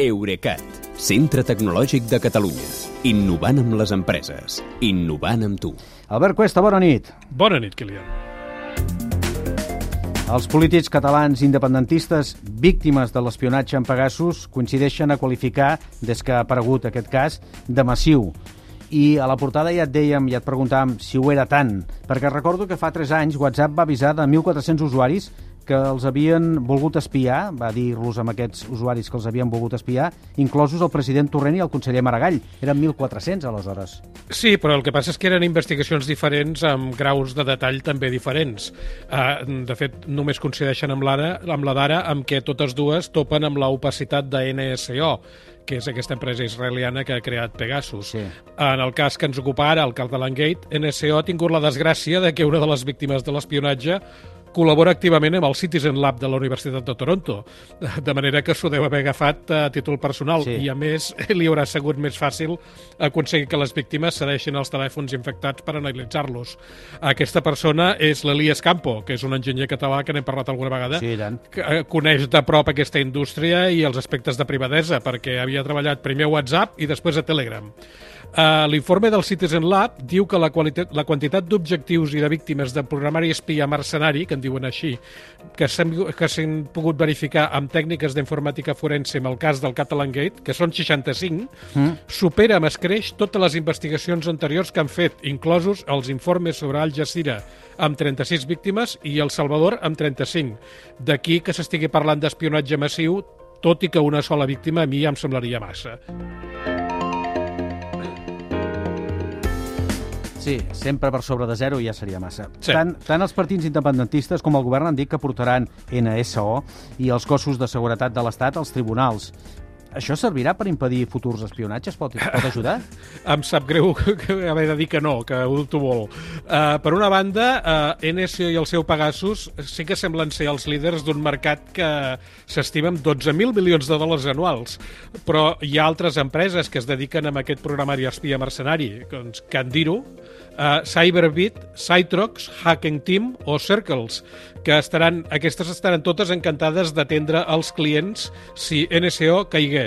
Eurecat, centre tecnològic de Catalunya. Innovant amb les empreses. Innovant amb tu. Albert Cuesta, bona nit. Bona nit, Kilian. Els polítics catalans independentistes víctimes de l'espionatge en Pegasus coincideixen a qualificar, des que ha aparegut aquest cas, de massiu. I a la portada ja et dèiem, ja et preguntàvem si ho era tant, perquè recordo que fa 3 anys WhatsApp va avisar de 1.400 usuaris que els havien volgut espiar, va dir-los amb aquests usuaris que els havien volgut espiar, inclosos el president Torrent i el conseller Maragall. Eren 1.400, aleshores. Sí, però el que passa és que eren investigacions diferents amb graus de detall també diferents. Uh, de fet, només coincideixen amb l'ara amb la d'ara amb què totes dues topen amb l'opacitat de NSO, que és aquesta empresa israeliana que ha creat Pegasus. Sí. En el cas que ens ocupa ara, el Catalan Gate, NSO ha tingut la desgràcia de que una de les víctimes de l'espionatge col·labora activament amb el Citizen Lab de la Universitat de Toronto, de manera que s'ho deu haver agafat a títol personal Sí. i, a més, li haurà sigut més fàcil aconseguir que les víctimes cedeixin els telèfons infectats per analitzar-los. Aquesta persona és l'Elias Campo, que és un enginyer català que n'hem parlat alguna vegada, Sí, tant. que eh, coneix de prop aquesta indústria i els aspectes de privadesa, perquè havia treballat primer a WhatsApp i després a Telegram. Uh, L'informe del Citizen Lab diu que la, qualitat, la quantitat d'objectius i de víctimes de programari espia mercenari, que en diuen així, que s'han que s'han pogut verificar amb tècniques d'informàtica forense en el cas del Catalan Gate, que són 65, mm. supera amb escreix totes les investigacions anteriors que han fet, inclosos els informes sobre Al Jazeera amb 36 víctimes i El Salvador amb 35. D'aquí que s'estigui parlant d'espionatge massiu, tot i que una sola víctima a mi ja em semblaria massa. Sí, sempre per sobre de zero ja seria massa. Sí. Tant, tant els partits independentistes com el govern han dit que portaran NSO i els cossos de seguretat de l'Estat als tribunals. Això servirà per impedir futurs espionatges? Pot, pot ajudar? Em sap greu que haver de dir que no, que ho dubto molt. Uh, per una banda, uh, NSO i el seu Pegasus sí que semblen ser els líders d'un mercat que s'estima amb 12.000 milions de dòlars anuals, però hi ha altres empreses que es dediquen a aquest programari espia mercenari, doncs Candiro, uh, Cyberbit, Cytrox, Hacking Team o Circles, que estaran, aquestes estaran totes encantades d'atendre els clients si NSO caigués.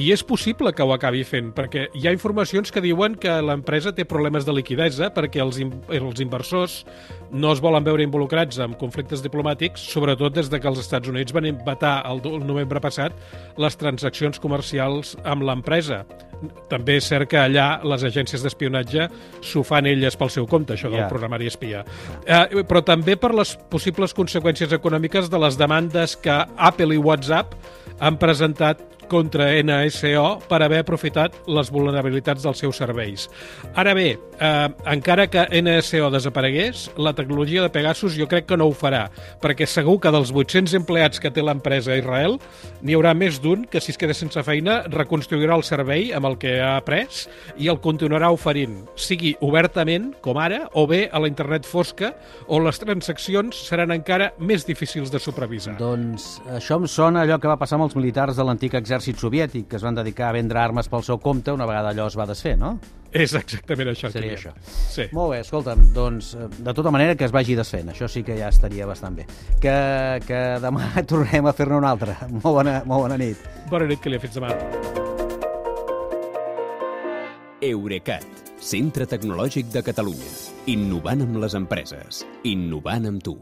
I és possible que ho acabi fent, perquè hi ha informacions que diuen que l'empresa té problemes de liquidesa perquè els, els inversors no es volen veure involucrats en conflictes diplomàtics, sobretot des de que els Estats Units van vetar el, el novembre passat les transaccions comercials amb l'empresa. També és cert que allà les agències d'espionatge s'ho fan elles pel seu compte, això Ja. del programari espia. Eh, però també per les possibles conseqüències econòmiques de les demandes que Apple i WhatsApp han presentat contra NSO per haver aprofitat les vulnerabilitats dels seus serveis. Ara bé, eh, encara que NSO desaparegués, la tecnologia de Pegasus jo crec que no ho farà, perquè segur que dels 800 empleats que té l'empresa a Israel, n'hi haurà més d'un que si es queda sense feina reconstruirà el servei amb el que ha après i el continuarà oferint, sigui obertament, com ara, o bé a la internet fosca, on les transaccions seran encara més difícils de supervisar. doncs això em sona allò que va passar amb els militars de l'antic exèrcit soviètic, que es van dedicar a vendre armes pel seu compte una vegada allò es va desfer, no? És exactament això. Seria això. Sí. Molt bé, escolta'm, doncs, eh, de tota manera que es vagi desfent, això sí que ja estaria bastant bé. Que, que demà tornem a fer-ne una altra. Molt bona, molt bona nit. Bona nit, Kilian. Fins demà. Eurecat, centre tecnològic de Catalunya. Innovant amb les empreses. Innovant amb tu.